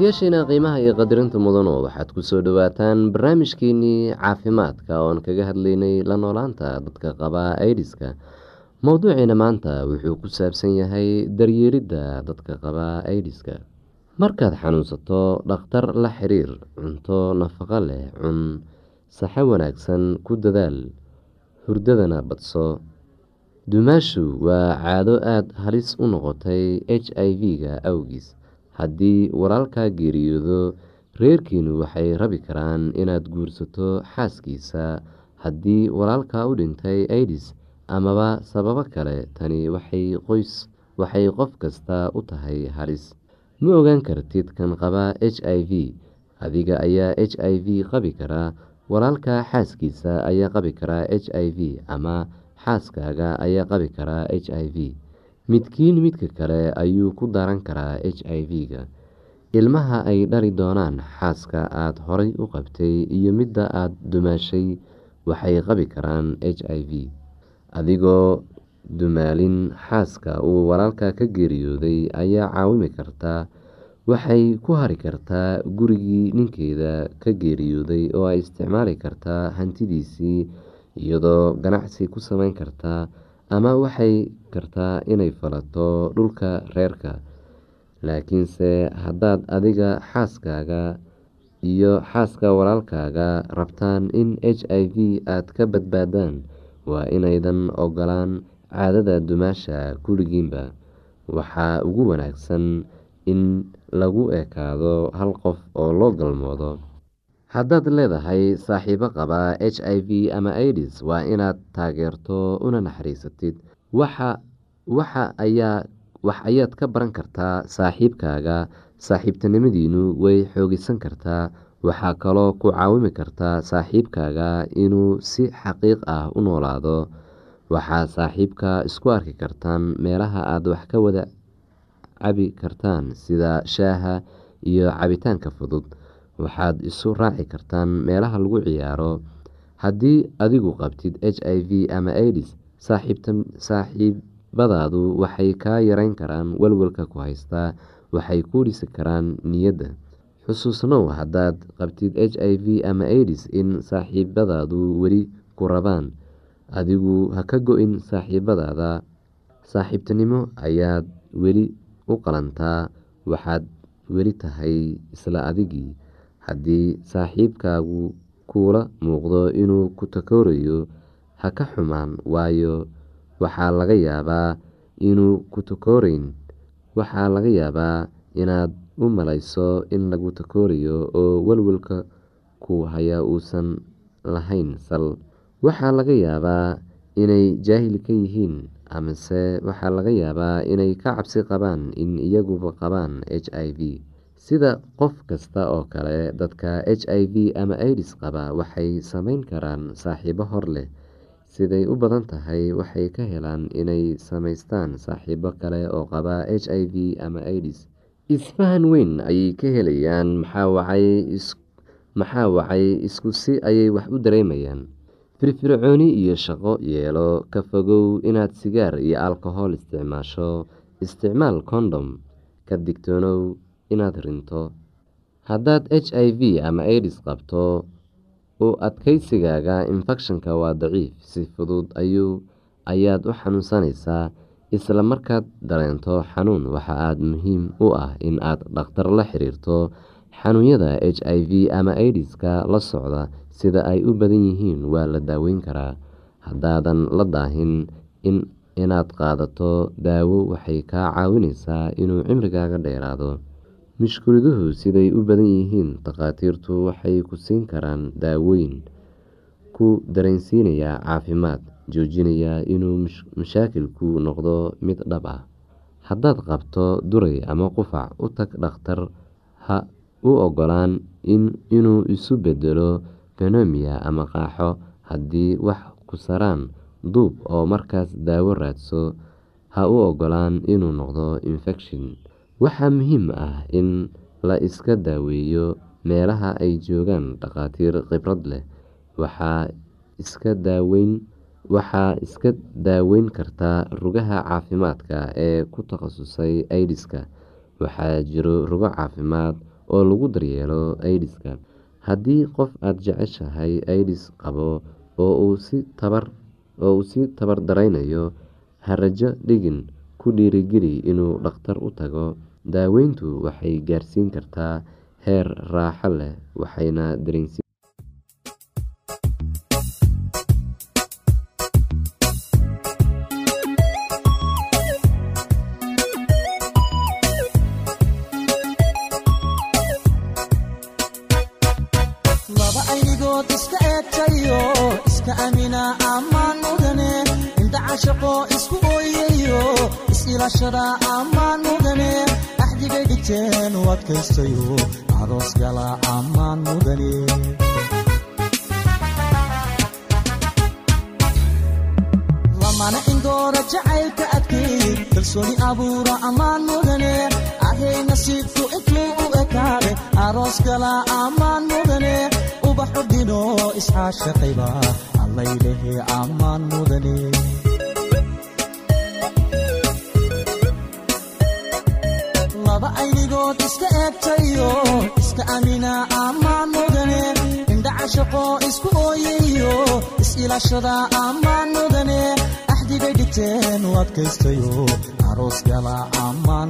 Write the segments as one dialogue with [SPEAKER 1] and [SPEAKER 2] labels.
[SPEAKER 1] dhegeystayaasheena qiimaha iyo qadarinta mudano. Waxaad ku soo dhowaataan barnaamijkeenii caafimaadka oon kaga hadlaynay la noolaanta dadka qaba aidiska mowduuciina maanta wuxuu ku saabsan yahay daryeeridda dadka qaba aidiska markaad xanuunsato dhakhtar la xiriir cunto nafaqo leh cun saxo wanaagsan ku dadaal hurdadana badso. Dumaashu waa caado aada halis u noqotay h i v-ga awgiis haddii walaalkaa geeriyoodo reerkiinu waxay rabi karaan inaad guursato xaaskiisa. Haddii walaalkaa u dhintay aidis amaba sababo kale tani waxay qof kasta u tahay halis. Ma ogaan kartid kan qabaa h i v. Adiga ayaa h i v qabi karaa walaalka xaaskiisa ayaa qabi karaa h i v ama xaaskaaga ayaa qabi karaa h i v midkiin midka kale ayuu ku daran karaa h i v-ga. Ilmaha ay dhali doonaan xaaska aada horay u qabtay iyo midda aada dumaashay waxay qabi karaan h i v. Adigoo dumaalin xaaska uu walaalka ka geeriyooday ayaa caawimi kartaa waxay ku hari kartaa gurigii ninkeeda ka geeriyooday oo ay isticmaali kartaa hantidiisii iyadoo ganacsi ku sameyn kartaa ama waxay kartaa inay falato dhulka reerka. Laakiinse haddaad adiga xaaskaaga iyo xaaska walaalkaaga rabtaan in h i v aada ka badbaadaan waa inaydan ogolaan caadada dumaasha kulligiinba waxaa ugu wanaagsan in lagu ekaado hal qof oo loo galmoodo haddaad leedahay saaxiibo qaba h i v ama idis waa inaad taageerto una naxariisatid. Wax ayaad ka baran kartaa saaxiibkaaga. Saaxiibtinimadiinu way xoogisan kartaa. Waxaa kaloo ku caawimi kartaa saaxiibkaaga inuu si xaqiiq ah u noolaado. Waxaa saaxiibka isku arki kartaan meelaha aada wax ka wada cabi kartaan sida shaaha iyo cabitaanka fudud waxaad isu raaci kartaan meelaha lagu ciyaaro. Haddii adigu qabtid h i v ama idis saaxiibadaadu waxay kaa yareyn karaan walwalka ku haystaa waxay ku dhisi karaan niyadda. Xusuusnow haddaad qabtid h i v ama idis in saaxiibadaadu weli ku rabaan. Adigu ha ka go-in saaxiibadaada. Saaxiibtinimo ayaad weli u qalantaa waxaad weli tahay isla adigii haddii saaxiibkaagu kuula muuqdo inuu ku takoorayo ha ka xumaan waayo waxaa laga yaabaa inuu ku takooreyn waxaa laga yaabaa inaad u malayso in lagu takoorayo oo walwalka ku haya uusan lahayn sal. Waxaa laga yaabaa inay jaahil ka yihiin amase waxaa laga yaabaa inay ka cabsi qabaan in iyaguba qabaan h i v sida qof kasta oo kale dadka h i v ama idis qaba waxay sameyn karaan saaxiibo hor leh. Siday u badan tahay waxay ka helaan inay sameystaan saaxiibo kale oo qaba h i v ama idis isfahan weyn ayay ka helayaan maxaa wacay isku si ayay wax u dareemayaan. Firfircooni iyo shaqo yeelo ka fogow inaad sigaar iyo alkohol isticmaasho. Isticmaal kondom ka digtoonow inaad rinto. Haddaad h i v ama idis qabto u adkeysigaaga infekshanka waa daciif si fudud ayuu ayaad u xanuunsanaysaa isla markaad dareento xanuun. Waxa aada muhiim u ah in aad dhakhtar la xiriirto xanuunyada h i v ama idiska la socda. Sida ay u badan yihiin waa la daaweyn karaa. Haddaadan la daahin inaad qaadato daawo waxay kaa caawineysaa inuu cimrigaaga dheeraado mushkuladuhu siday u badan yihiin takhaatiirtu waxay ku siin karaan daawooyin ku dareensiinaya caafimaad joojinaya inuu mashaakilku noqdo mid dhab ah. Haddaad qabto duray ama qufac u tag dhakhtar ha u ogolaan inuu isu bedelo benomiya ama qaaxo haddii wax ku saraan duub oo markaas daawo raadso ha u ogolaan inuu noqdo infekshin waxaa muhiim ah in la iska daaweeyo meelaha ay joogaan dhakhaatiir khibrad leh. Waxaa iska daaweyn kartaa rugaha caafimaadka ee ku takhasusay idiska waxaa jiro rugo caafimaad oo lagu daryeelo idiska haddii qof aada jeceshahay idis qabo oo uu si tabar daraynayo ha rajo dhigin ku dhiirigeli inuu dhakhtar u tago daaweyntu waxay gaarsiin kartaa heer raaxo leh waxayna dareensiin
[SPEAKER 2] dhigteen u adkaystayo aroos gala ammaan mudane lamana indoora jacaylka adkeey kalsooni abuura ammaan mudane ahay nasiibku intuu u ekaade aroos gala ammaan mudane ubaxu dhino isxaashaqayba allaylehe ammaan mudane aynigood iska eegtayo iska amina ammaan mudane indhaca shaqo isku ooyayo is-ilaashada ammaan mudane axdigay dhigteen u adkaystayo aroos gala ammaan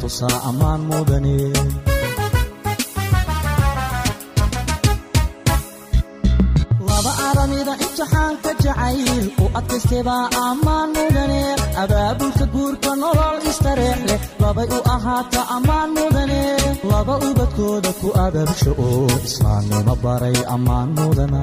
[SPEAKER 2] tusaa ammaan mudane laba aramida imtixaanka jacayl u adkaystaybaa ammaan mudane abaabulka guurka nolol istareex leh labay u ahaata ammaan mudane laba ubadkooda ku abaabsha oo islaamnimo baray ammaan mudana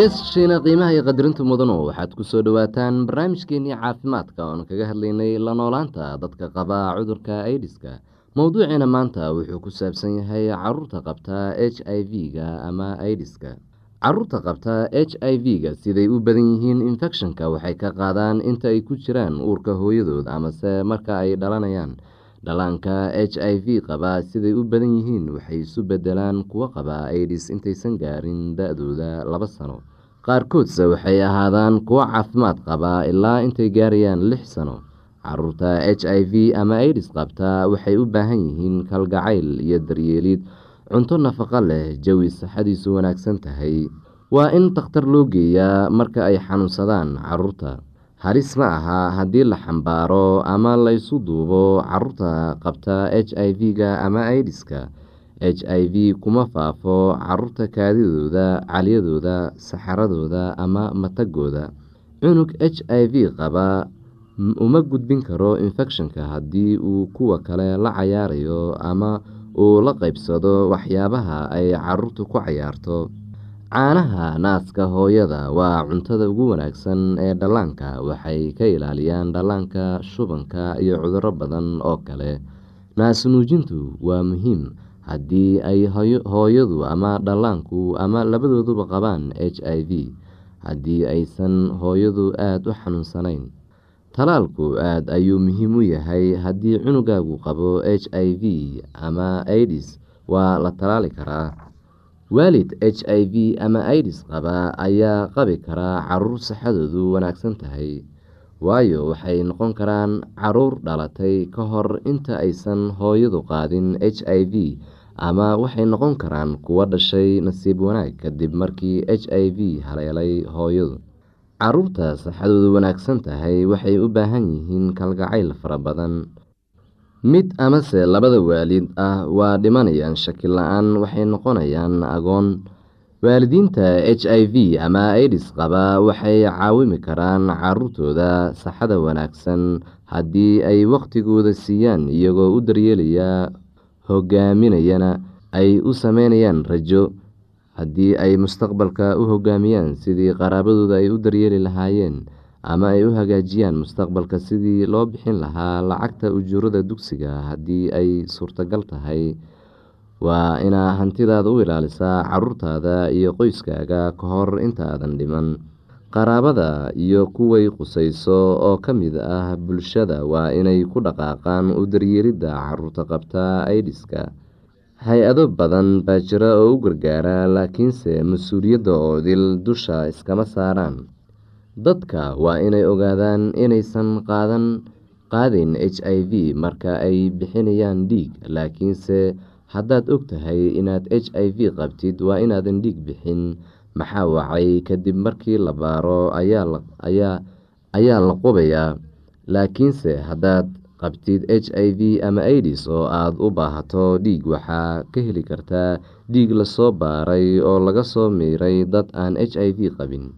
[SPEAKER 1] dhegeystayaashiina qiimaha iyo qadarinta mudano waxaad ku soo dhowaataan barnaamijkeenii caafimaadka oon kaga hadlaynay la noolaanta dadka qaba cudurka aidiska mowduuciina maanta wuxuu ku saabsan yahay carruurta qabta h i v-ga ama aidiska carruurta qabta h i v-ga siday u badan yihiin infecshonka waxay ka qaadaan inta ay ku jiraan uurka hooyadood amase marka ay dhalanayaan. Dhalaanka h i v qaba siday u badan yihiin waxay isu bedelaan kuwo qaba aidis intaysan gaarin da-dooda laba sano qaarkoodse waxay ahaadaan kuwo caafimaad qaba ilaa intay gaarayaan lix sano. Caruurta h i v ama aidis qabta waxay u baahan yihiin kalgacayl iyo daryeelid cunto nafaqo leh jawi saxadiisu wanaagsan tahay. Waa in takhtar loo geeyaa marka ay xanuunsadaan carruurta halis ma aha haddii la xambaaro ama laysu duubo carruurta qabta h i v-ga ama aidiska h i v kuma faafo carruurta kaadidooda calyadooda saxaradooda ama matagooda. Cunug h i v qaba uma gudbin karo infecshonka haddii uu kuwa kale la cayaarayo ama uu la qeybsado waxyaabaha ay caruurtu ku cayaarto. Caanaha naaska hooyada waa cuntada ugu wanaagsan ee dhallaanka waxay ka ilaaliyaan dhallaanka shubanka iyo cuduro badan oo kale. Naasnuujintu waa muhiim haddii ay hooyadu ama dhallaanku ama labadooduba qabaan h i v haddii aysan hooyadu aada u xanuunsanayn talaalku aada ayuu muhiim u yahay haddii cunugaagu qabo h i v ama aidis waa la talaali karaa. Waalid h i v ama aidis qaba ayaa qabi karaa carruur saxadoodu wanaagsan tahay waayo waxay noqon karaan carruur dhalatay ka hor inta aysan hooyadu qaadin h i v ama waxay noqon karaan kuwo dhashay nasiib wanaag kadib markii h i v haleelay hooyadu. Caruurta saxadoodu wanaagsan tahay waxay u baahan yihiin kalgacayl fara badan. Mid amase labada waalid ah waa dhimanayaan shaki la'aan waxay noqonayaan agoon. Waalidiinta h i v ama aidis qaba waxay caawimi karaan caruurtooda saxada wanaagsan haddii ay wakhtigooda siiyaan iyagoo u daryeelaya hogaaminayana ay u sameynayaan rajo. Haddii ay mustaqbalka u hogaamiyaan sidii qaraabadooda ay u daryeeli lahaayeen ama ay u hagaajiyaan mustaqbalka sidii loo bixin lahaa lacagta ujuurada dugsiga haddii ay suurtagal tahay waa inaa hantidaada u ilaalisaa caruurtaada iyo qoyskaaga ka hor intaadan dhiman qaraabada iyo kuway qusayso oo ka mid ah bulshada waa inay ku dhaqaaqaan u daryeelidda carruurta qabta aidiska hay'ado badan baa jira oo u gargaara laakiinse mas'uuliyadda oo dil dusha iskama saaraan. Dadka waa inay ogaadaan inaysan qaadayn h i v marka ay bixinayaan dhiig laakiinse haddaad og tahay inaad h i v qabtid waa inaadan dhiig bixin maxaa wacay? Kadib markii la baaro ayaa la qubayaa. Laakiinse haddaad qabtid h i v ama aidis oo aada u baahato dhiig waxaa ka heli kartaa dhiig la soo baaray oo laga soo miiray dad aan h i v qabin.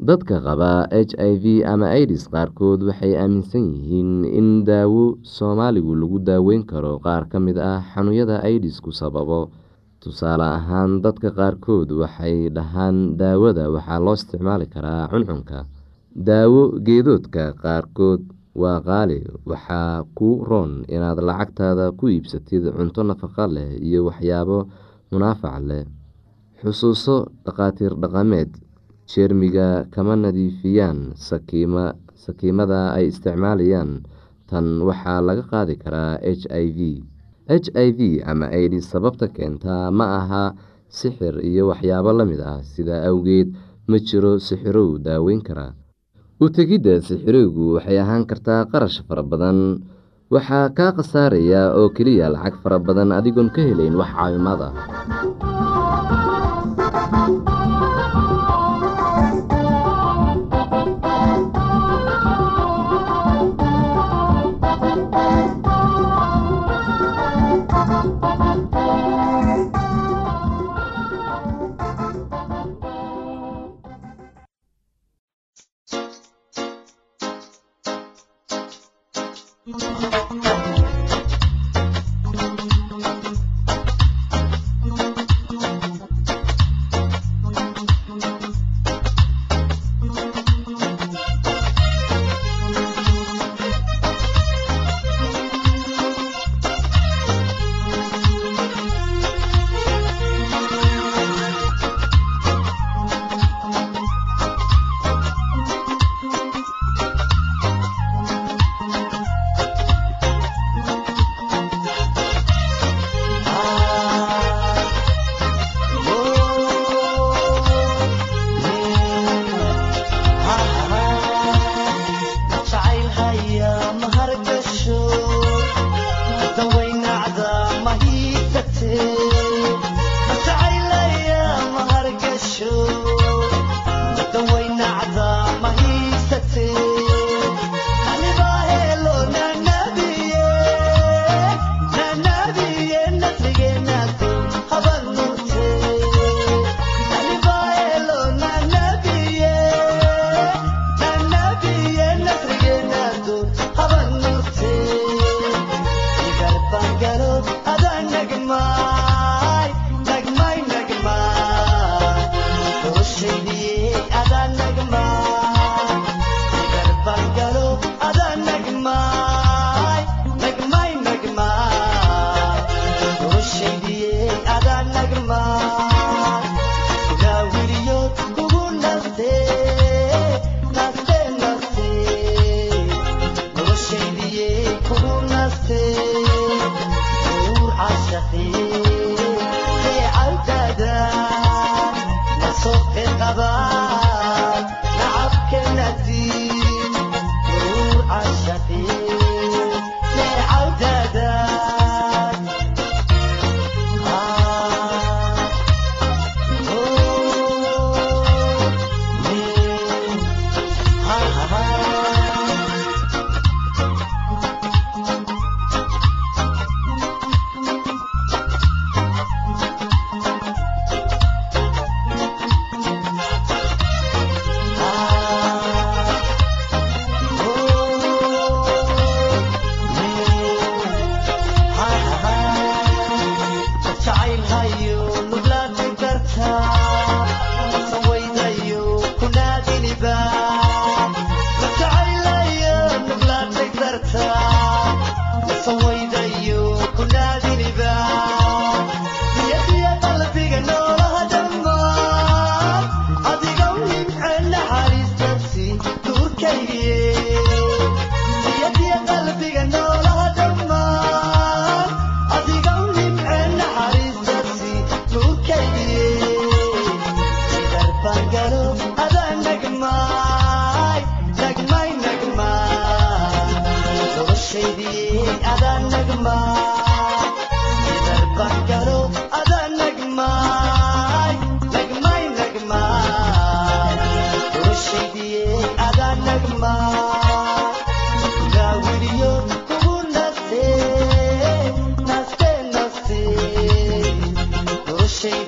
[SPEAKER 1] Dadka qaba h i v ama aidis qaarkood waxay aaminsan yihiin in daawo soomaaligu lagu daaweyn karo. Qaar ka mid ah xanuunyada aidisku sababo tusaale ahaan dadka qaarkood waxay dhahaan daawada waxaa loo isticmaali karaa cuncunka. Daawo geedoodka qaarkood waa qaali waxaa ku roon inaad lacagtaada ku iibsatid cunto nafaqo leh iyo waxyaabo munaafac leh. Xusuuso dhakhaatiir dhaqameed jeermiga kama nadiifiyaan sakiimada ay isticmaalayaan tan waxaa laga qaadi karaa h i v h i v ama aidis sababta keentaa ma aha sixir iyo waxyaabo la mid ah. Sidaa awgeed ma jiro sixirow daaweyn karaa u tegidda sixirowgu waxay ahaan kartaa qarash fara badan. Waxaa kaa khasaaraya oo keliya lacag fara badan adigoon ka helayn wax caawimaad ah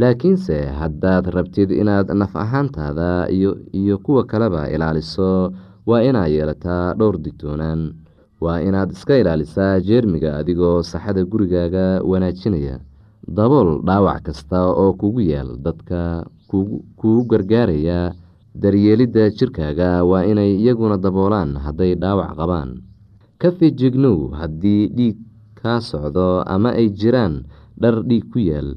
[SPEAKER 1] laakiinse haddaad rabtid inaad naf ahaantaada iyo kuwa kaleba ilaaliso waa inaad yeelataa dhowr digtoonaan waa inaad iska ilaalisaa jeermiga adigoo saxada gurigaaga wanaajinaya. Dabool dhaawac kasta oo kugu yaal dadka kugu gargaaraya daryeelidda jirkaaga waa inay iyaguna daboolaan hadday dhaawac qabaan. Ka fijignow haddii dhiig kaa socdo ama ay jiraan dhar dhiig ku yaal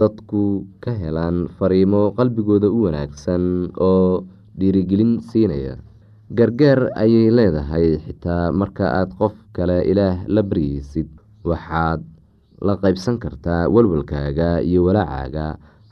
[SPEAKER 1] dadku ka helaan fariimo qalbigooda u wanaagsan oo dhiirigelin siinaya. Gargaar ayay leedahay xitaa marka aad qof kale ilaah la baryeysid waxaad la qaybsan kartaa walwalkaaga iyo walaacaaga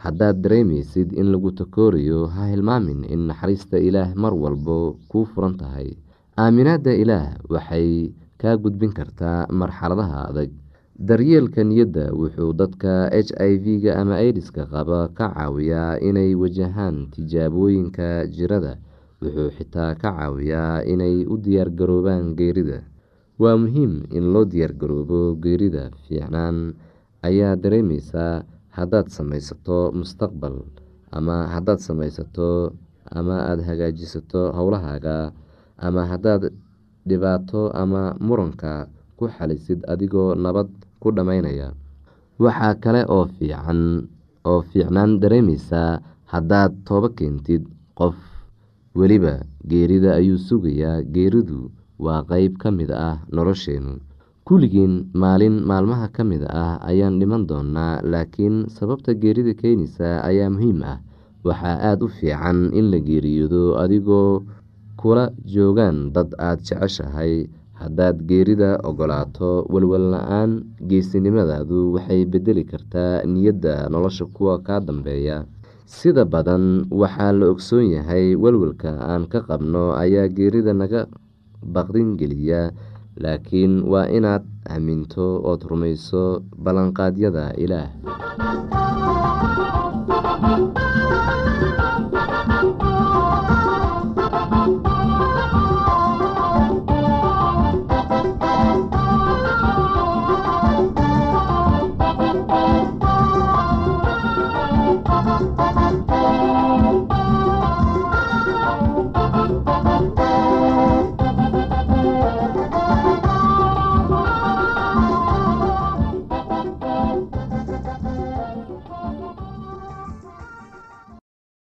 [SPEAKER 1] haddaad dareemeysid in lagu takoorayo ha hilmaamin in naxariista ilaah mar walbo kuu furan tahay. Aaminaadda ilaah waxay kaa gudbin kartaa marxaladaha adag daryeelka niyadda wuxuu dadka h i v-ga ama aidiska qaba ka caawiyaa inay wajahaan tijaabooyinka jirada wuxuu xitaa ka caawiyaa inay u diyaargaroobaan geerida. Waa muhiim in loo diyaargaroobo geerida fiicnaan. Ayaa dareemeysaa haddaad samaysato mustaqbal ama haddaad samaysato ama aada hagaajisato howlahaaga ama haddaad dhibaato ama muranka ku xalisid adigoo nabad ku dhammaynaya. Waxaa kale oo fiican oo fiicnaan dareemeysaa haddaad toobo keentid qof weliba geerida ayuu sugayaa. Geeridu waa qeyb ka mid ah nolosheennu kulligiin maalin maalmaha ka mid ah ayaan dhiman doonaa laakiin sababta geerida keenaysa ayaa muhiim ah. Waxaa aada u fiican in la geeriyoodo adigoo kula joogaan dad aada jeceshahay haddaad geerida ogolaato walwal la'aan geesinimadaadu waxay bedeli kartaa niyadda nolosha kuwa kaa dambeeya. Sida badan waxaa la ogsoon yahay walwalka aan ka qabno ayaa geerida naga baqdin geliya laakiin waa inaad aaminto ood rumayso ballanqaadyada ilaah